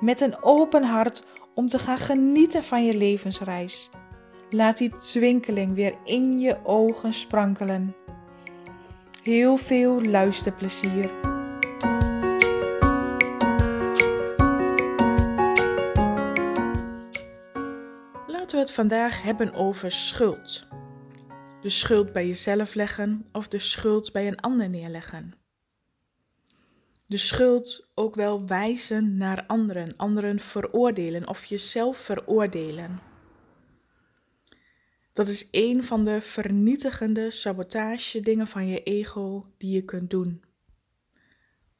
met een open hart om te gaan genieten van je levensreis. Laat die twinkeling weer in je ogen sprankelen. Heel veel luisterplezier. Laten we het vandaag hebben over schuld. De schuld bij jezelf leggen of de schuld bij een ander neerleggen de schuld ook wel wijzen naar anderen, anderen veroordelen of jezelf veroordelen. Dat is een van de vernietigende sabotage dingen van je ego die je kunt doen.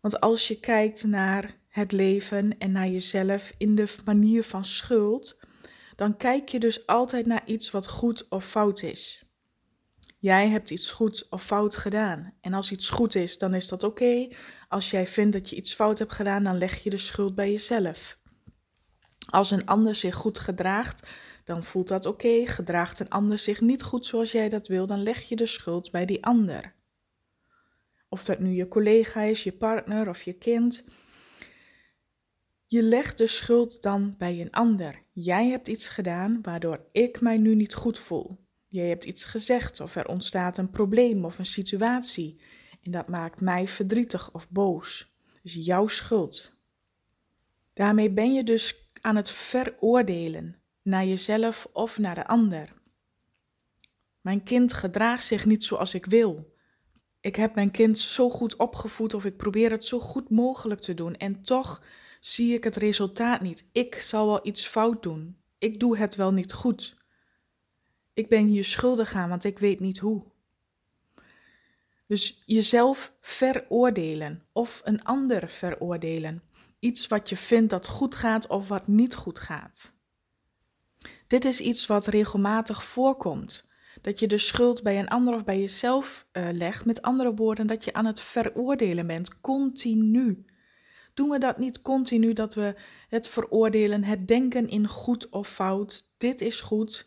Want als je kijkt naar het leven en naar jezelf in de manier van schuld, dan kijk je dus altijd naar iets wat goed of fout is. Jij hebt iets goed of fout gedaan. En als iets goed is, dan is dat oké. Als jij vindt dat je iets fout hebt gedaan, dan leg je de schuld bij jezelf. Als een ander zich goed gedraagt, dan voelt dat oké. Gedraagt een ander zich niet goed zoals jij dat wil, dan leg je de schuld bij die ander. Of dat nu je collega is, je partner of je kind. Je legt de schuld dan bij een ander. Jij hebt iets gedaan waardoor ik mij nu niet goed voel. Jij hebt iets gezegd of er ontstaat een probleem of een situatie. En dat maakt mij verdrietig of boos. Dus jouw schuld. Daarmee ben je dus aan het veroordelen naar jezelf of naar de ander. Mijn kind gedraagt zich niet zoals ik wil. Ik heb mijn kind zo goed opgevoed of ik probeer het zo goed mogelijk te doen en toch zie ik het resultaat niet. Ik zal wel iets fout doen. Ik doe het wel niet goed. Ik ben hier schuldig aan, want ik weet niet hoe. Dus jezelf veroordelen of een ander veroordelen. Iets wat je vindt dat goed gaat of wat niet goed gaat. Dit is iets wat regelmatig voorkomt. Dat je de schuld bij een ander of bij jezelf uh, legt. Met andere woorden, dat je aan het veroordelen bent, continu. Doen we dat niet continu, dat we het veroordelen, het denken in goed of fout. Dit is goed,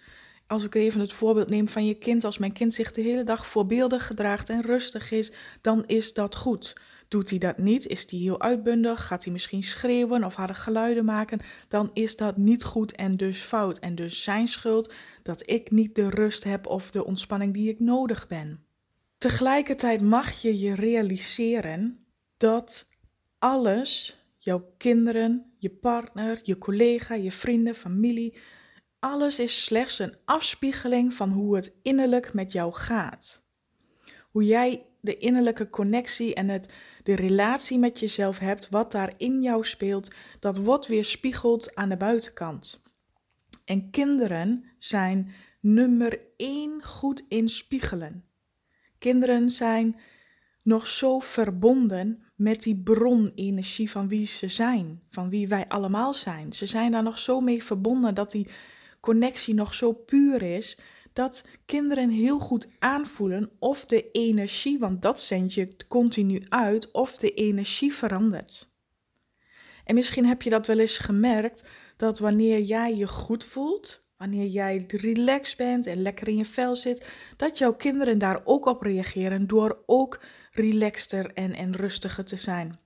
als ik even het voorbeeld neem van je kind, als mijn kind zich de hele dag voorbeeldig gedraagt en rustig is, dan is dat goed. Doet hij dat niet, is hij heel uitbundig, gaat hij misschien schreeuwen of harde geluiden maken, dan is dat niet goed en dus fout. En dus zijn schuld dat ik niet de rust heb of de ontspanning die ik nodig ben. Tegelijkertijd mag je je realiseren dat alles, jouw kinderen, je partner, je collega, je vrienden, familie, alles is slechts een afspiegeling van hoe het innerlijk met jou gaat. Hoe jij de innerlijke connectie en het, de relatie met jezelf hebt, wat daar in jou speelt, dat wordt weer spiegeld aan de buitenkant. En kinderen zijn nummer één goed in spiegelen. Kinderen zijn nog zo verbonden met die bronenergie van wie ze zijn, van wie wij allemaal zijn. Ze zijn daar nog zo mee verbonden dat die connectie nog zo puur is, dat kinderen heel goed aanvoelen of de energie, want dat zend je continu uit, of de energie verandert. En misschien heb je dat wel eens gemerkt, dat wanneer jij je goed voelt, wanneer jij relaxed bent en lekker in je vel zit, dat jouw kinderen daar ook op reageren door ook relaxter en, en rustiger te zijn.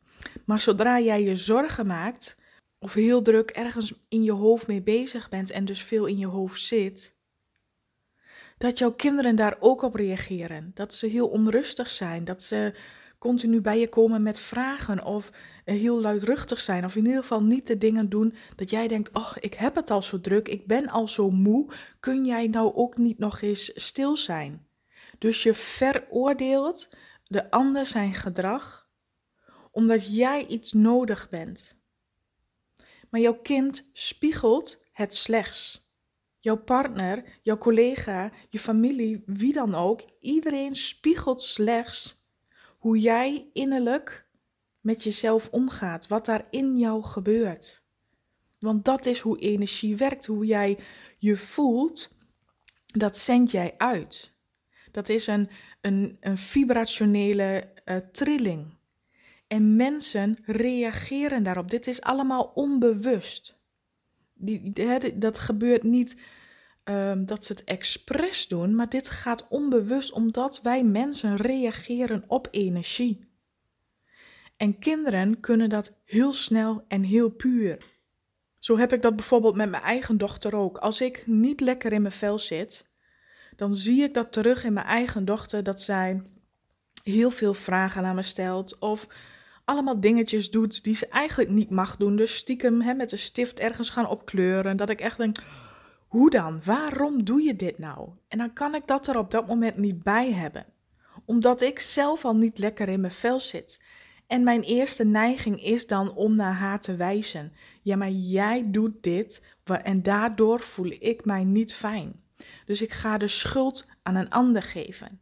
Maar zodra jij je zorgen maakt, of heel druk ergens in je hoofd mee bezig bent en dus veel in je hoofd zit, dat jouw kinderen daar ook op reageren. Dat ze heel onrustig zijn, dat ze continu bij je komen met vragen of heel luidruchtig zijn of in ieder geval niet de dingen doen dat jij denkt, oh, ik heb het al zo druk, ik ben al zo moe, kun jij nou ook niet nog eens stil zijn? Dus je veroordeelt de ander zijn gedrag omdat jij iets nodig bent maar jouw kind spiegelt het slechts. Jouw partner, jouw collega, je familie, wie dan ook, iedereen spiegelt slechts hoe jij innerlijk met jezelf omgaat, wat daar in jou gebeurt. Want dat is hoe energie werkt. Hoe jij je voelt, dat zend jij uit. Dat is een, een, een vibrationele uh, trilling. En mensen reageren daarop. Dit is allemaal onbewust. Die, dat gebeurt niet um, dat ze het expres doen, maar dit gaat onbewust omdat wij mensen reageren op energie. En kinderen kunnen dat heel snel en heel puur. Zo heb ik dat bijvoorbeeld met mijn eigen dochter ook. Als ik niet lekker in mijn vel zit, dan zie ik dat terug in mijn eigen dochter dat zij heel veel vragen aan me stelt of allemaal dingetjes doet die ze eigenlijk niet mag doen. Dus stiekem hè, met een stift ergens gaan opkleuren. Dat ik echt denk, hoe dan? Waarom doe je dit nou? En dan kan ik dat er op dat moment niet bij hebben. Omdat ik zelf al niet lekker in mijn vel zit. En mijn eerste neiging is dan om naar haar te wijzen. Ja, maar jij doet dit en daardoor voel ik mij niet fijn. Dus ik ga de schuld aan een ander geven.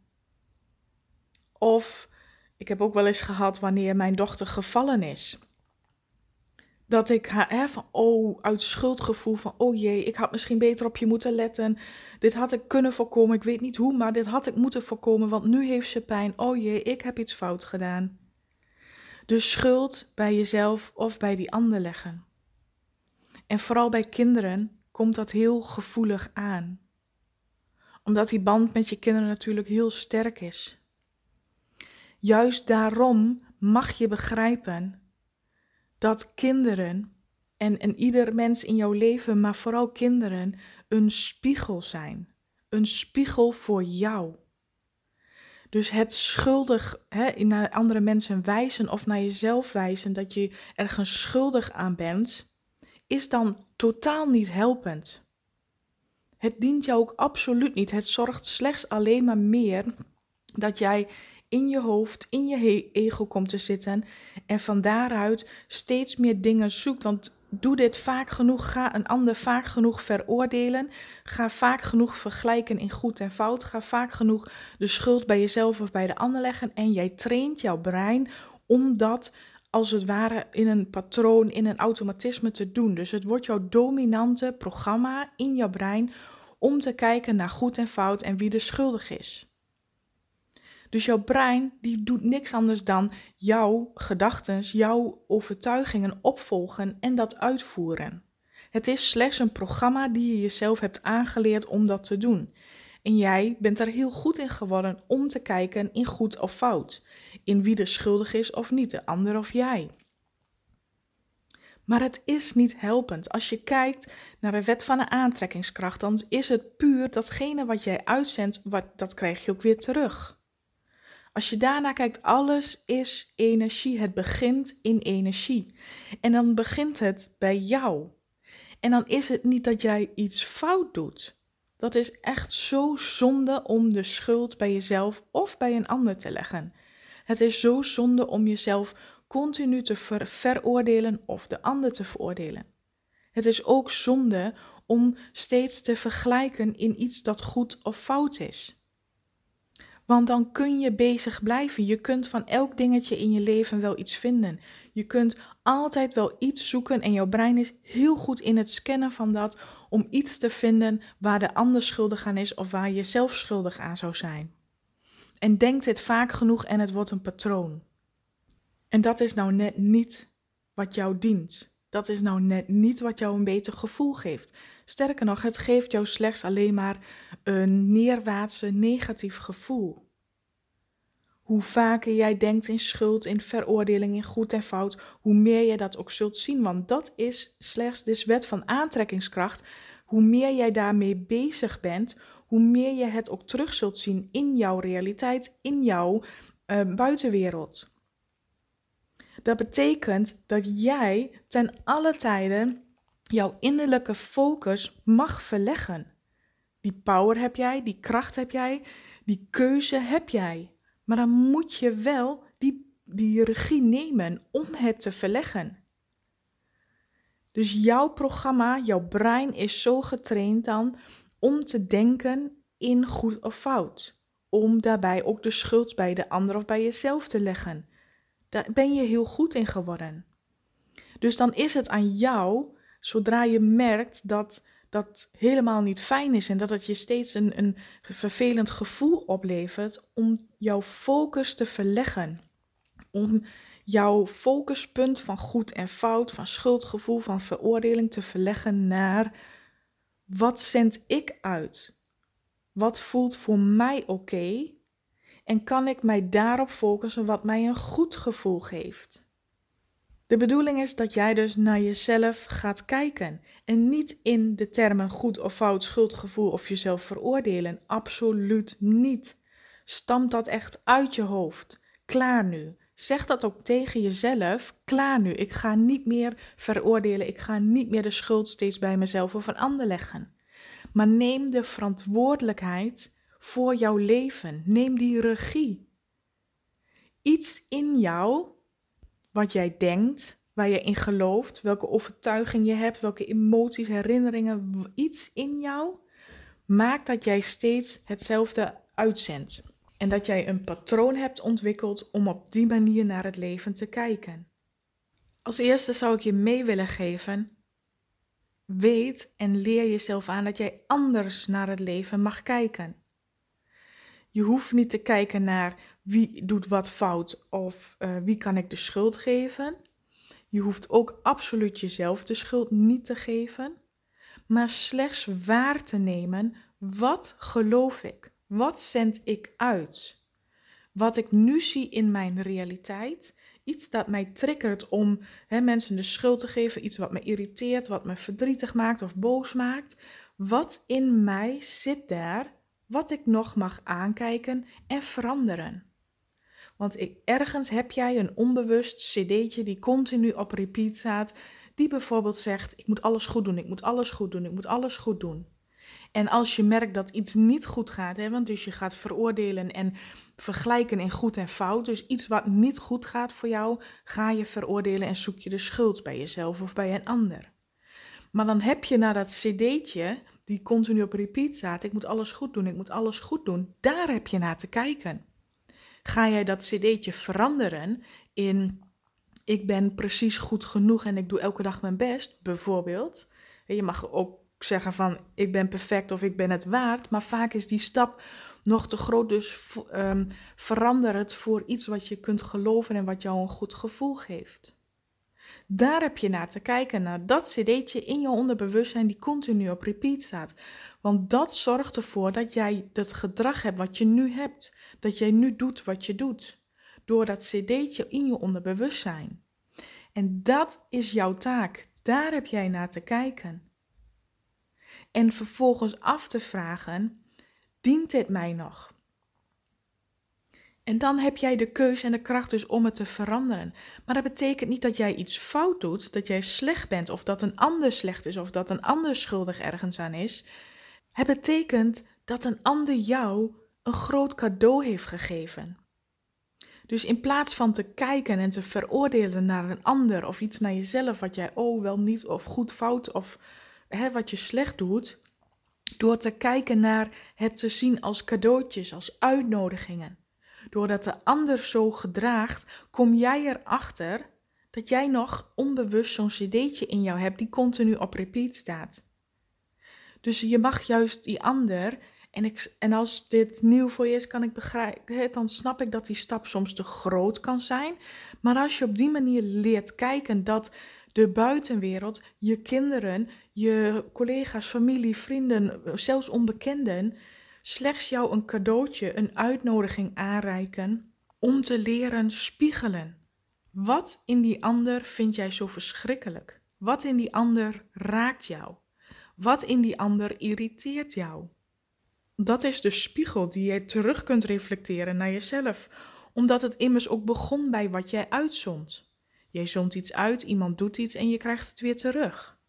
Of ik heb ook wel eens gehad wanneer mijn dochter gevallen is. Dat ik haar hè, van, oh, uit schuldgevoel van, oh jee, ik had misschien beter op je moeten letten. Dit had ik kunnen voorkomen. Ik weet niet hoe, maar dit had ik moeten voorkomen, want nu heeft ze pijn. Oh jee, ik heb iets fout gedaan. De schuld bij jezelf of bij die ander leggen. En vooral bij kinderen komt dat heel gevoelig aan. Omdat die band met je kinderen natuurlijk heel sterk is. Juist daarom mag je begrijpen dat kinderen en, en ieder mens in jouw leven, maar vooral kinderen, een spiegel zijn. Een spiegel voor jou. Dus het schuldig hè, naar andere mensen wijzen of naar jezelf wijzen dat je ergens schuldig aan bent, is dan totaal niet helpend. Het dient jou ook absoluut niet. Het zorgt slechts alleen maar meer dat jij in je hoofd, in je ego komt te zitten en van daaruit steeds meer dingen zoekt. Want doe dit vaak genoeg, ga een ander vaak genoeg veroordelen, ga vaak genoeg vergelijken in goed en fout, ga vaak genoeg de schuld bij jezelf of bij de ander leggen en jij traint jouw brein om dat als het ware in een patroon, in een automatisme te doen. Dus het wordt jouw dominante programma in jouw brein om te kijken naar goed en fout en wie er schuldig is. Dus jouw brein die doet niks anders dan jouw gedachten, jouw overtuigingen opvolgen en dat uitvoeren. Het is slechts een programma die je jezelf hebt aangeleerd om dat te doen. En jij bent er heel goed in geworden om te kijken in goed of fout. In wie er schuldig is of niet, de ander of jij. Maar het is niet helpend. Als je kijkt naar de wet van de aantrekkingskracht, dan is het puur datgene wat jij uitzendt, wat, dat krijg je ook weer terug. Als je daarna kijkt, alles is energie. Het begint in energie. En dan begint het bij jou. En dan is het niet dat jij iets fout doet. Dat is echt zo zonde om de schuld bij jezelf of bij een ander te leggen. Het is zo zonde om jezelf continu te veroordelen of de ander te veroordelen. Het is ook zonde om steeds te vergelijken in iets dat goed of fout is. Want dan kun je bezig blijven. Je kunt van elk dingetje in je leven wel iets vinden. Je kunt altijd wel iets zoeken en jouw brein is heel goed in het scannen van dat om iets te vinden waar de ander schuldig aan is of waar je zelf schuldig aan zou zijn. En denkt dit vaak genoeg en het wordt een patroon. En dat is nou net niet wat jou dient. Dat is nou net niet wat jou een beter gevoel geeft. Sterker nog, het geeft jou slechts alleen maar een neerwaartse negatief gevoel. Hoe vaker jij denkt in schuld, in veroordeling, in goed en fout, hoe meer je dat ook zult zien. Want dat is slechts de wet van aantrekkingskracht. Hoe meer jij daarmee bezig bent, hoe meer je het ook terug zult zien in jouw realiteit, in jouw uh, buitenwereld. Dat betekent dat jij ten alle tijden jouw innerlijke focus mag verleggen. Die power heb jij, die kracht heb jij, die keuze heb jij. Maar dan moet je wel die, die regie nemen om het te verleggen. Dus jouw programma, jouw brein is zo getraind dan om te denken in goed of fout. Om daarbij ook de schuld bij de ander of bij jezelf te leggen. Daar ben je heel goed in geworden. Dus dan is het aan jou zodra je merkt dat dat helemaal niet fijn is en dat het je steeds een, een vervelend gevoel oplevert, om jouw focus te verleggen. Om jouw focuspunt van goed en fout, van schuldgevoel, van veroordeling te verleggen naar wat zend ik uit? Wat voelt voor mij oké? En kan ik mij daarop focussen wat mij een goed gevoel geeft? De bedoeling is dat jij dus naar jezelf gaat kijken en niet in de termen goed of fout, schuldgevoel of jezelf veroordelen. Absoluut niet. Stamt dat echt uit je hoofd. Klaar nu. Zeg dat ook tegen jezelf. Klaar nu. Ik ga niet meer veroordelen. Ik ga niet meer de schuld steeds bij mezelf of een ander leggen. Maar neem de verantwoordelijkheid voor jouw leven. Neem die regie. Iets in jou, wat jij denkt, waar je in gelooft, welke overtuiging je hebt, welke emoties, herinneringen, iets in jou maakt dat jij steeds hetzelfde uitzendt. En dat jij een patroon hebt ontwikkeld om op die manier naar het leven te kijken. Als eerste zou ik je mee willen geven: weet en leer jezelf aan dat jij anders naar het leven mag kijken. Je hoeft niet te kijken naar wie doet wat fout of uh, wie kan ik de schuld geven. Je hoeft ook absoluut jezelf de schuld niet te geven, maar slechts waar te nemen wat geloof ik, wat zend ik uit. Wat ik nu zie in mijn realiteit, iets dat mij triggert om mensen de schuld te geven, iets wat me irriteert, wat me verdrietig maakt of boos maakt. Wat in mij zit daar, wat ik nog mag aankijken en veranderen? Want ik, ergens heb jij een onbewust cd'tje die continu op repeat staat, die bijvoorbeeld zegt: Ik moet alles goed doen, ik moet alles goed doen, ik moet alles goed doen. En als je merkt dat iets niet goed gaat, hè, want dus je gaat veroordelen en vergelijken in goed en fout, dus iets wat niet goed gaat voor jou, ga je veroordelen en zoek je de schuld bij jezelf of bij een ander. Maar dan heb je naar dat cd'tje, die continu op repeat staat, ik moet alles goed doen, ik moet alles goed doen, daar heb je naar te kijken. Ga jij dat cd'tje veranderen in ik ben precies goed genoeg en ik doe elke dag mijn best, bijvoorbeeld. Je mag ook zeggen van ik ben perfect of ik ben het waard, maar vaak is die stap nog te groot, dus um, verander het voor iets wat je kunt geloven en wat jou een goed gevoel geeft. Daar heb je naar te kijken, naar dat cd'tje in je onderbewustzijn die continu op repeat staat. Want dat zorgt ervoor dat jij het gedrag hebt wat je nu hebt. Dat jij nu doet wat je doet. Door dat cd'tje in je onderbewustzijn. En dat is jouw taak. Daar heb jij naar te kijken. En vervolgens af te vragen: dient dit mij nog? En dan heb jij de keuze en de kracht dus om het te veranderen. Maar dat betekent niet dat jij iets fout doet, dat jij slecht bent, of dat een ander slecht is, of dat een ander schuldig ergens aan is. Het betekent dat een ander jou een groot cadeau heeft gegeven. Dus in plaats van te kijken en te veroordelen naar een ander of iets naar jezelf wat jij oh wel niet of goed fout of hè, wat je slecht doet, door te kijken naar het te zien als cadeautjes, als uitnodigingen. Doordat de ander zo gedraagt, kom jij erachter dat jij nog onbewust zo'n cd'tje in jou hebt die continu op repeat staat. Dus je mag juist die ander, en, ik, en als dit nieuw voor je is, kan ik begrijpen, dan snap ik dat die stap soms te groot kan zijn. Maar als je op die manier leert kijken dat de buitenwereld, je kinderen, je collega's, familie, vrienden, zelfs onbekenden, slechts jou een cadeautje, een uitnodiging aanreiken om te leren spiegelen. Wat in die ander vind jij zo verschrikkelijk? Wat in die ander raakt jou? Wat in die ander irriteert jou? Dat is de spiegel die jij terug kunt reflecteren naar jezelf, omdat het immers ook begon bij wat jij uitzond. Jij zond iets uit, iemand doet iets en je krijgt het weer terug.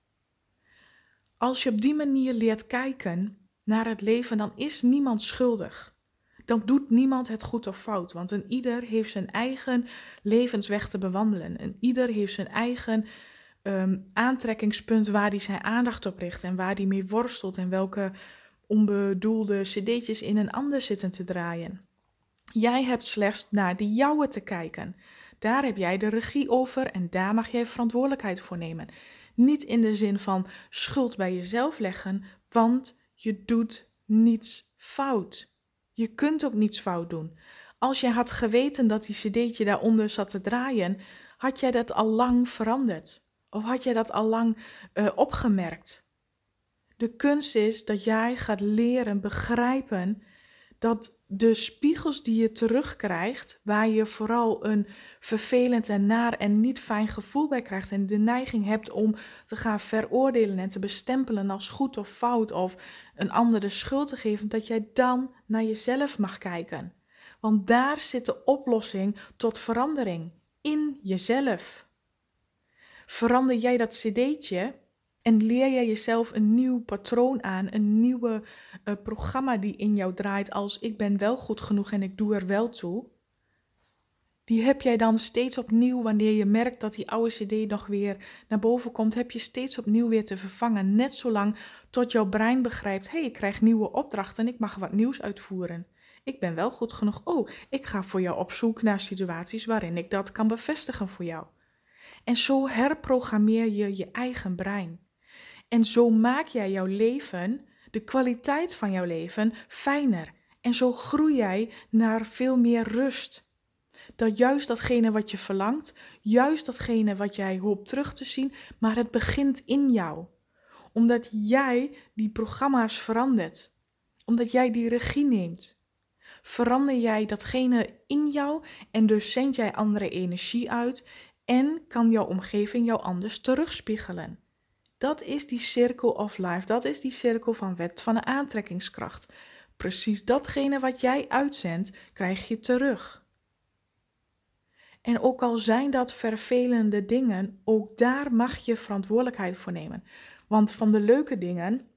Als je op die manier leert kijken naar het leven, dan is niemand schuldig. Dan doet niemand het goed of fout, want een ieder heeft zijn eigen levensweg te bewandelen. En ieder heeft zijn eigen Ehm, aantrekkingspunt waar hij zijn aandacht op richt en waar hij mee worstelt en welke onbedoelde cd'tjes in een ander zitten te draaien. Jij hebt slechts naar de jouwe te kijken. Daar heb jij de regie over en daar mag jij verantwoordelijkheid voor nemen. Niet in de zin van schuld bij jezelf leggen, want je doet niets fout. Je kunt ook niets fout doen. Als je had geweten dat die cd'tje daaronder zat te draaien, had jij dat al lang veranderd? Of had jij dat al lang uh, opgemerkt? De kunst is dat jij gaat leren begrijpen dat de spiegels die je terugkrijgt, waar je vooral een vervelend en naar en niet fijn gevoel bij krijgt en de neiging hebt om te gaan veroordelen en te bestempelen als goed of fout of een ander de schuld te geven, dat jij dan naar jezelf mag kijken. Want daar zit de oplossing tot verandering in jezelf. Verander jij dat cd'tje en leer jij jezelf een nieuw patroon aan, een nieuwe uh, programma die in jou draait als ik ben wel goed genoeg en ik doe er wel toe. Die heb jij dan steeds opnieuw wanneer je merkt dat die oude cd nog weer naar boven komt, heb je steeds opnieuw weer te vervangen. Net zolang tot jouw brein begrijpt, hé, hey, ik krijg nieuwe opdrachten en ik mag wat nieuws uitvoeren. Ik ben wel goed genoeg. Oh, ik ga voor jou op zoek naar situaties waarin ik dat kan bevestigen voor jou. En zo herprogrammeer je je eigen brein. En zo maak jij jouw leven, de kwaliteit van jouw leven, fijner. En zo groei jij naar veel meer rust. Dat juist datgene wat je verlangt, juist datgene wat jij hoopt terug te zien, maar het begint in jou. Omdat jij die programma's verandert. Omdat jij die regie neemt. Verander jij datgene in jou en dus zend jij andere energie uit en kan jouw omgeving jou anders terugspiegelen. Dat is die circle of life, dat is die cirkel van wet van de aantrekkingskracht. Precies datgene wat jij uitzendt, krijg je terug. En ook al zijn dat vervelende dingen, ook daar mag je verantwoordelijkheid voor nemen. Want van de leuke dingen,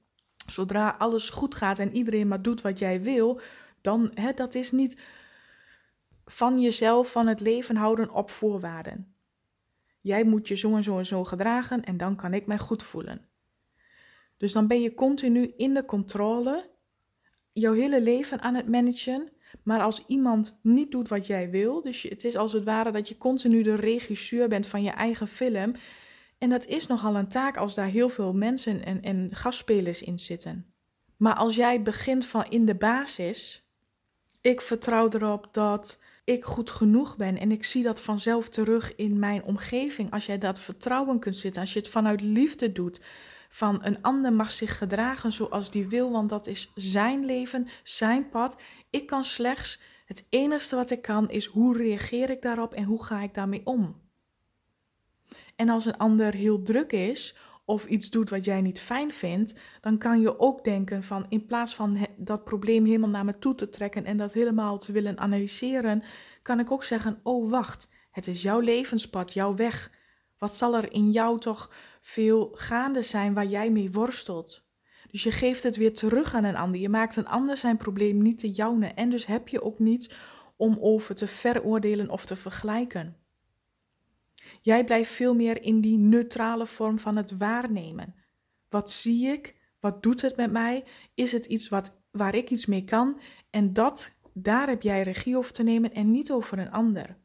zodra alles goed gaat en iedereen maar doet wat jij wil, dan hè, dat is niet van jezelf, van het leven houden op voorwaarden. Jij moet je zo en zo en zo gedragen en dan kan ik mij goed voelen. Dus dan ben je continu in de controle, jouw hele leven aan het managen. Maar als iemand niet doet wat jij wil, dus het is als het ware dat je continu de regisseur bent van je eigen film. En dat is nogal een taak als daar heel veel mensen en, en gastspelers in zitten. Maar als jij begint van in de basis, ik vertrouw erop dat ik goed genoeg ben en ik zie dat vanzelf terug in mijn omgeving. Als jij dat vertrouwen kunt zitten, als je het vanuit liefde doet, van een ander mag zich gedragen zoals die wil, want dat is zijn leven, zijn pad. Ik kan slechts, het enige wat ik kan is hoe reageer ik daarop en hoe ga ik daarmee om. En als een ander heel druk is of iets doet wat jij niet fijn vindt, dan kan je ook denken van in plaats van dat probleem helemaal naar me toe te trekken en dat helemaal te willen analyseren, kan ik ook zeggen: "Oh, wacht, het is jouw levenspad, jouw weg. Wat zal er in jou toch veel gaande zijn waar jij mee worstelt?" Dus je geeft het weer terug aan een ander. Je maakt een ander zijn probleem niet te jouwe en dus heb je ook niets om over te veroordelen of te vergelijken. Jij blijft veel meer in die neutrale vorm van het waarnemen. Wat zie ik? Wat doet het met mij? Is het iets wat, waar ik iets mee kan? En dat, daar heb jij regie over te nemen en niet over een ander.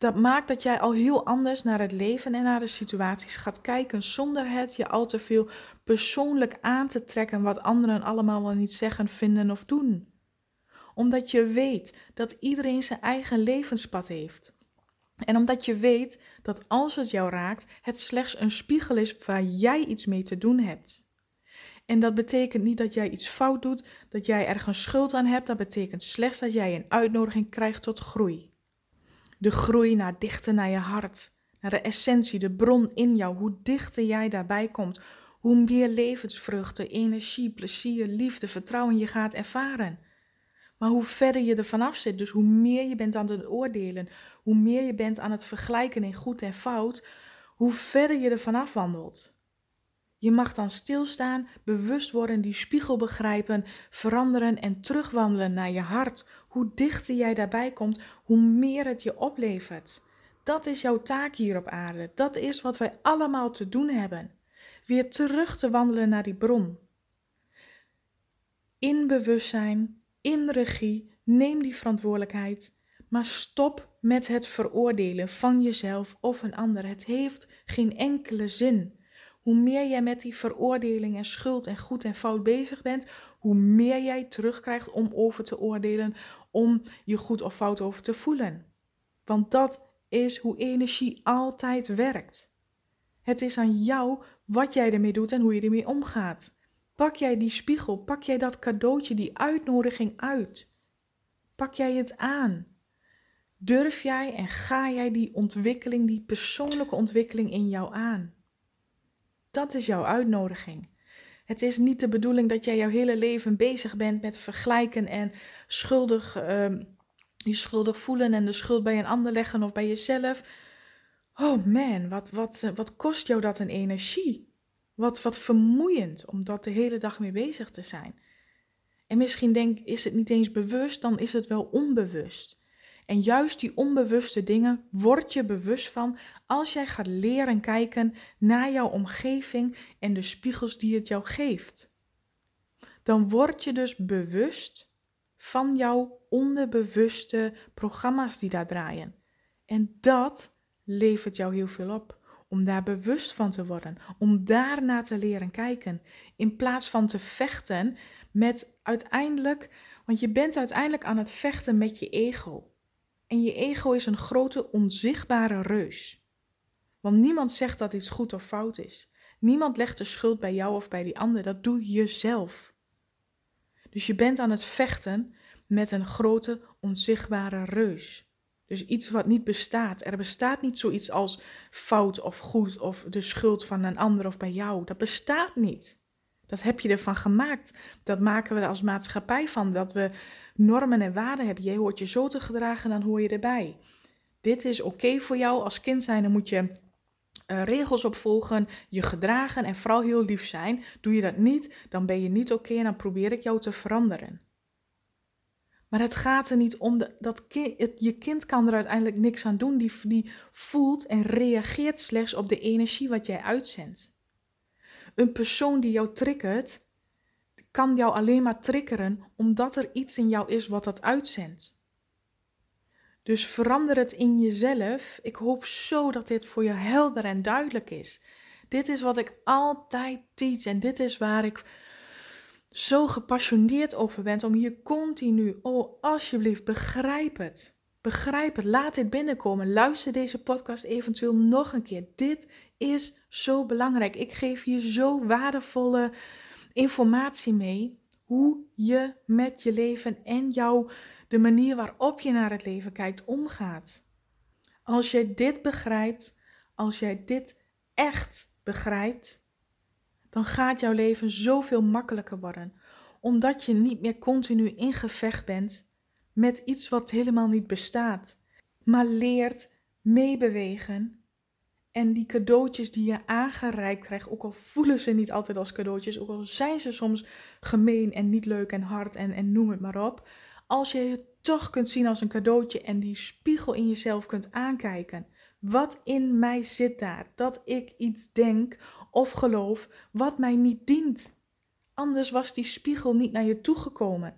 Dat maakt dat jij al heel anders naar het leven en naar de situaties gaat kijken, zonder het je al te veel persoonlijk aan te trekken wat anderen allemaal wel niet zeggen, vinden of doen. Omdat je weet dat iedereen zijn eigen levenspad heeft. En omdat je weet dat als het jou raakt, het slechts een spiegel is waar jij iets mee te doen hebt. En dat betekent niet dat jij iets fout doet, dat jij ergens schuld aan hebt. Dat betekent slechts dat jij een uitnodiging krijgt tot groei. De groei naar dichter naar je hart, naar de essentie, de bron in jou. Hoe dichter jij daarbij komt, hoe meer levensvruchten, energie, plezier, liefde, vertrouwen je gaat ervaren. Maar hoe verder je er vanaf zit, dus hoe meer je bent aan het oordelen, hoe meer je bent aan het vergelijken in goed en fout, hoe verder je er vanaf wandelt. Je mag dan stilstaan, bewust worden, die spiegel begrijpen, veranderen en terugwandelen naar je hart. Hoe dichter jij daarbij komt, hoe meer het je oplevert. Dat is jouw taak hier op aarde. Dat is wat wij allemaal te doen hebben. Weer terug te wandelen naar die bron. In bewustzijn, in regie, neem die verantwoordelijkheid Maar stop met het veroordelen van jezelf of een ander. Het heeft geen enkele zin. Hoe meer jij met die veroordeling en schuld en goed en fout bezig bent, hoe meer jij terugkrijgt om over te oordelen, om je goed of fout over te voelen. Want dat is hoe energie altijd werkt. Het is aan jou wat jij ermee doet en hoe je ermee omgaat. Pak jij die spiegel, pak jij dat cadeautje, die uitnodiging uit. Pak jij het aan. Durf jij en ga jij die ontwikkeling, die persoonlijke ontwikkeling in jou aan? Dat is jouw uitnodiging. Het is niet de bedoeling dat jij jouw hele leven bezig bent met vergelijken en schuldig, uh, je schuldig voelen en de schuld bij een ander leggen of bij jezelf. Oh man, wat, wat, wat kost jou dat een energie? Wat, wat vermoeiend om dat de hele dag mee bezig te zijn. En misschien denk is het niet eens bewust, dan is het wel onbewust. En juist die onbewuste dingen word je bewust van als jij gaat leren kijken naar jouw omgeving en de spiegels die het jou geeft. Dan word je dus bewust van jouw onderbewuste programma's die daar draaien. En dat levert jou heel veel op. Om daar bewust van te worden, om daarna te leren kijken. In plaats van te vechten met uiteindelijk, want je bent uiteindelijk aan het vechten met je ego. En je ego is een grote onzichtbare reus. Want niemand zegt dat iets goed of fout is. Niemand legt de schuld bij jou of bij die ander. Dat doe je zelf. Dus je bent aan het vechten met een grote onzichtbare reus. Dus iets wat niet bestaat. Er bestaat niet zoiets als fout of goed of de schuld van een ander of bij jou. Dat bestaat niet. Dat heb je ervan gemaakt. Dat maken we er als maatschappij van. Dat we normen en waarden hebben. Jij hoort je zo te gedragen, dan hoor je erbij. Dit is oké voor jou. Als kind zijn, dan moet je uh, regels opvolgen, je gedragen en vooral heel lief zijn. Doe je dat niet, dan ben je niet oké en dan probeer ik jou te veranderen. Maar het gaat er niet om, de, dat je kind kan er uiteindelijk niks aan doen. Die, die voelt en reageert slechts op de energie wat jij uitzendt. Een persoon die jou triggert, kan jou alleen maar triggeren omdat er iets in jou is wat dat uitzendt. Dus verander het in jezelf. Ik hoop zo dat dit voor je helder en duidelijk is. Dit is wat ik altijd teach en dit is waar ik zo gepassioneerd over ben om hier continu, oh alsjeblieft, begrijp het. Begrijp het, laat dit binnenkomen. Luister deze podcast eventueel nog een keer. Dit is zo belangrijk. Ik geef hier zo waardevolle informatie mee hoe je met je leven en jouw, de manier waarop je naar het leven kijkt omgaat. Als jij dit begrijpt, als jij dit echt begrijpt, dan gaat jouw leven zoveel makkelijker worden. Omdat je niet meer continu in gevecht bent met iets wat helemaal niet bestaat, maar leert meebewegen en die cadeautjes die je aangereikt krijgt, ook al voelen ze niet altijd als cadeautjes, ook al zijn ze soms gemeen en niet leuk en hard en, en noem het maar op. Als je het toch kunt zien als een cadeautje en die spiegel in jezelf kunt aankijken. Wat in mij zit daar? Dat ik iets denk of geloof wat mij niet dient. Anders was die spiegel niet naar je toegekomen.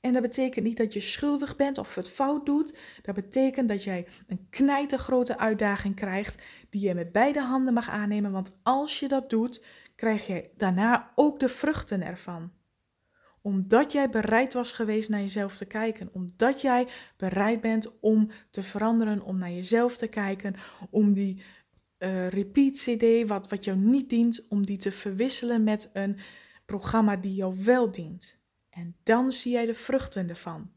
En dat betekent niet dat je schuldig bent of het fout doet. Dat betekent dat jij een knijtergrote uitdaging krijgt die je met beide handen mag aannemen. Want als je dat doet, krijg je daarna ook de vruchten ervan. Omdat jij bereid was geweest naar jezelf te kijken. Omdat jij bereid bent om te veranderen, om naar jezelf te kijken. Om die uh, repeat CD, wat, wat jou niet dient, om die te verwisselen met een programma die jou wel dient. En dan zie jij de vruchten ervan.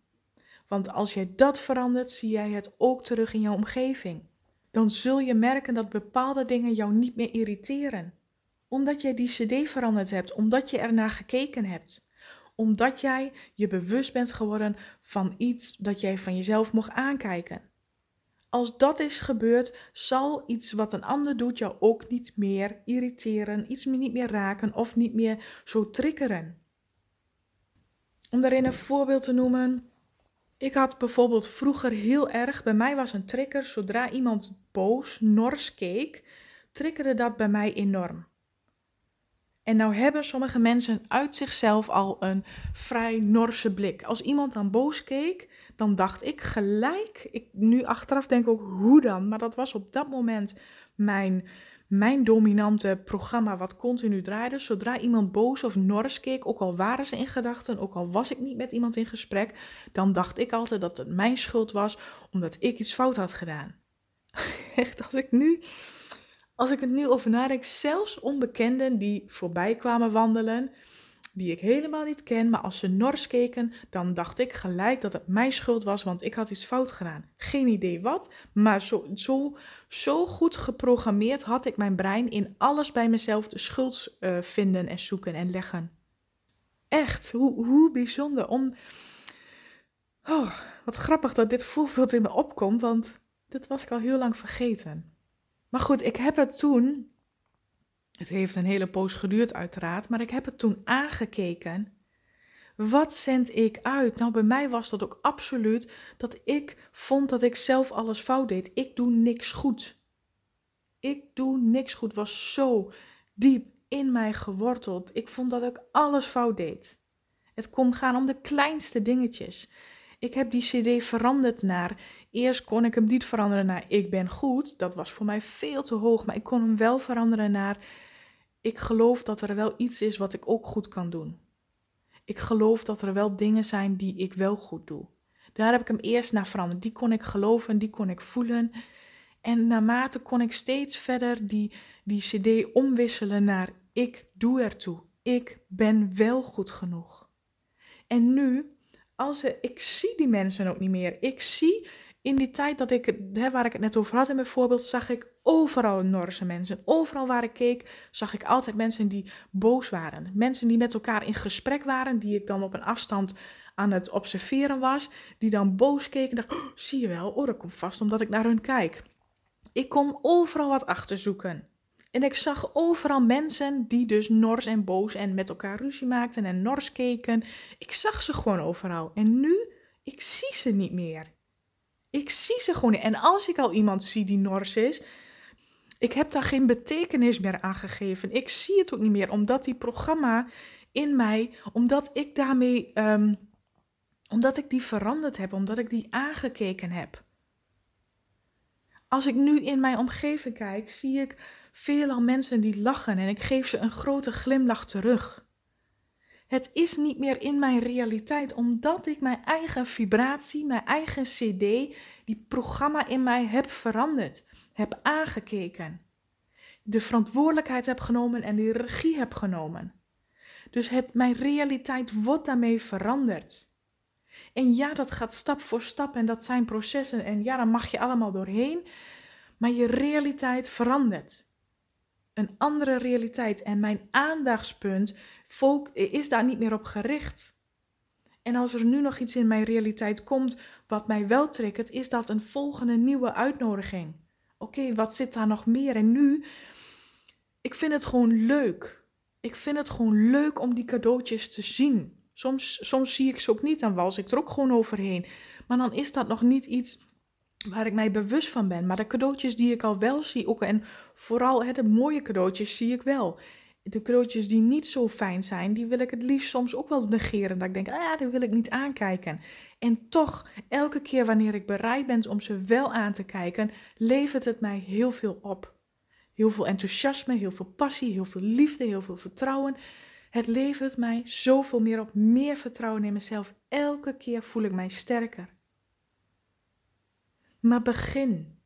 Want als jij dat verandert, zie jij het ook terug in jouw omgeving. Dan zul je merken dat bepaalde dingen jou niet meer irriteren. Omdat jij die CD veranderd hebt, omdat je ernaar gekeken hebt. Omdat jij je bewust bent geworden van iets dat jij van jezelf mocht aankijken. Als dat is gebeurd, zal iets wat een ander doet jou ook niet meer irriteren, iets niet meer raken of niet meer zo triggeren. Om daarin een voorbeeld te noemen. Ik had bijvoorbeeld vroeger heel erg, bij mij was een trigger, zodra iemand boos, nors keek, triggerde dat bij mij enorm. En nou hebben sommige mensen uit zichzelf al een vrij norse blik. Als iemand dan boos keek, dan dacht ik gelijk, ik, nu achteraf denk ik ook hoe dan, maar dat was op dat moment mijn, mijn dominante programma wat continu draaide. Zodra iemand boos of nors keek, ook al waren ze in gedachten, ook al was ik niet met iemand in gesprek, dan dacht ik altijd dat het mijn schuld was omdat ik iets fout had gedaan. Echt, als ik nu, als ik het nu over nadenk, zelfs onbekenden die voorbij kwamen wandelen, die ik helemaal niet ken, maar als ze nors keken, dan dacht ik gelijk dat het mijn schuld was, want ik had iets fout gedaan. Geen idee wat, maar zo, zo, zo goed geprogrammeerd had ik mijn brein in alles bij mezelf de schuld uh, vinden en zoeken en leggen. Echt, hoe, hoe bijzonder om. Oh, wat grappig dat dit voorbeeld in me opkomt, want dit was ik al heel lang vergeten. Maar goed, ik heb het toen het heeft een hele poos geduurd, uiteraard, maar ik heb het toen aangekeken. Wat zend ik uit? Nou, bij mij was dat ook absoluut dat ik vond dat ik zelf alles fout deed. Ik doe niks goed. Ik doe niks goed. Was zo diep in mij geworteld. Ik vond dat ik alles fout deed. Het kon gaan om de kleinste dingetjes. Ik heb die CD veranderd naar. Eerst kon ik hem niet veranderen naar ik ben goed. Dat was voor mij veel te hoog. Maar ik kon hem wel veranderen naar ik geloof dat er wel iets is wat ik ook goed kan doen. Ik geloof dat er wel dingen zijn die ik wel goed doe. Daar heb ik hem eerst naar veranderd. Die kon ik geloven, die kon ik voelen. En naarmate kon ik steeds verder die, die CD omwisselen naar ik doe ertoe. Ik ben wel goed genoeg. En nu, als ik zie die mensen ook niet meer. Ik zie in die tijd dat ik, hè, waar ik het net over had in mijn voorbeeld, zag ik overal Norse mensen. Overal waar ik keek, zag ik altijd mensen die boos waren. Mensen die met elkaar in gesprek waren, die ik dan op een afstand aan het observeren was, die dan boos keken en dachten, oh, zie je wel, oh, dat komt vast omdat ik naar hun kijk. Ik kon overal wat achterzoeken. En ik zag overal mensen die dus nors en boos en met elkaar ruzie maakten en nors keken. Ik zag ze gewoon overal. En nu, ik zie ze niet meer. Ik zie ze gewoon niet. En als ik al iemand zie die nors is, ik heb daar geen betekenis meer aan gegeven. Ik zie het ook niet meer, omdat die programma in mij, omdat ik daarmee, ehm, omdat ik die veranderd heb, omdat ik die aangekeken heb. Als ik nu in mijn omgeving kijk, zie ik veelal mensen die lachen en ik geef ze een grote glimlach terug. Het is niet meer in mijn realiteit, omdat ik mijn eigen vibratie, mijn eigen CD, die programma in mij heb veranderd, heb aangekeken. De verantwoordelijkheid heb genomen en die regie heb genomen. Dus het, mijn realiteit wordt daarmee veranderd. En ja, dat gaat stap voor stap en dat zijn processen en ja, daar mag je allemaal doorheen. Maar je realiteit verandert. Een andere realiteit en mijn aandachtspunt is daar niet meer op gericht. En als er nu nog iets in mijn realiteit komt wat mij wel triggert, is dat een volgende nieuwe uitnodiging. Oké, wat zit daar nog meer? En nu, ik vind het gewoon leuk. Ik vind het gewoon leuk om die cadeautjes te zien. Soms, soms zie ik ze ook niet, dan wals ik er ook gewoon overheen. Maar dan is dat nog niet iets waar ik mij bewust van ben. Maar de cadeautjes die ik al wel zie, ook en vooral hè, de mooie cadeautjes zie ik wel de cadeautjes die niet zo fijn zijn, die wil ik het liefst soms ook wel negeren. Dat ik denk, ah die wil ik niet aankijken. En toch, elke keer wanneer ik bereid ben om ze wel aan te kijken, levert het mij heel veel op. Heel veel enthousiasme, heel veel passie, heel veel liefde, heel veel vertrouwen. Het levert mij zoveel meer op, meer vertrouwen in mezelf. Elke keer voel ik mij sterker. Maar begin.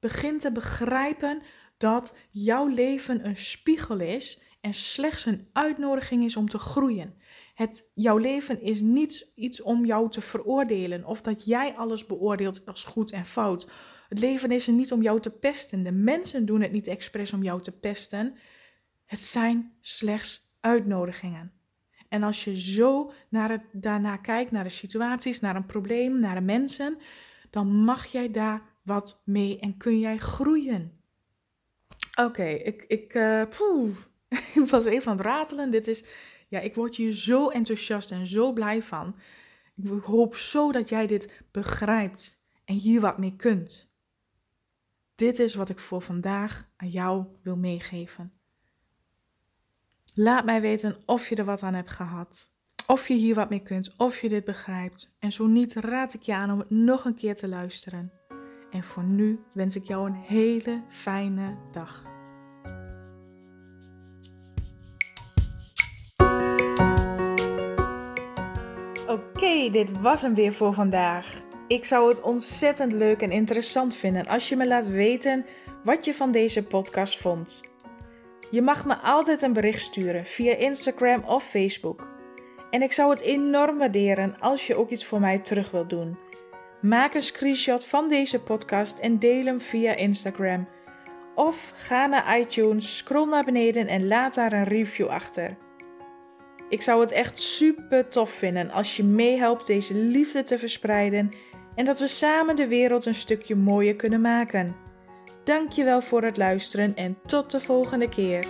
Begin te begrijpen dat jouw leven een spiegel is en slechts een uitnodiging is om te groeien. Het, jouw leven is niet iets om jou te veroordelen of dat jij alles beoordeelt als goed en fout. Het leven is er niet om jou te pesten. De mensen doen het niet expres om jou te pesten. Het zijn slechts uitnodigingen. En als je zo naar het, daarna kijkt, naar de situaties, naar een probleem, naar de mensen, dan mag jij daar wat mee en kun jij groeien. Oké, ik, ik, uh, ik was even aan het ratelen. Dit is, ja, ik word hier zo enthousiast en zo blij van. Ik hoop zo dat jij dit begrijpt en hier wat mee kunt. Dit is wat ik voor vandaag aan jou wil meegeven. Laat mij weten of je er wat aan hebt gehad. Of je hier wat mee kunt, of je dit begrijpt. En zo niet, raad ik je aan om het nog een keer te luisteren. En voor nu wens ik jou een hele fijne dag. Oké, dit was hem weer voor vandaag. Ik zou het ontzettend leuk en interessant vinden als je me laat weten wat je van deze podcast vond. Je mag me altijd een bericht sturen via Instagram of Facebook. En ik zou het enorm waarderen als je ook iets voor mij terug wilt doen. Maak een screenshot van deze podcast en deel hem via Instagram. Of ga naar iTunes, scroll naar beneden en laat daar een review achter. Ik zou het echt super tof vinden als je meehelpt deze liefde te verspreiden en dat we samen de wereld een stukje mooier kunnen maken. Dankjewel voor het luisteren en tot de volgende keer.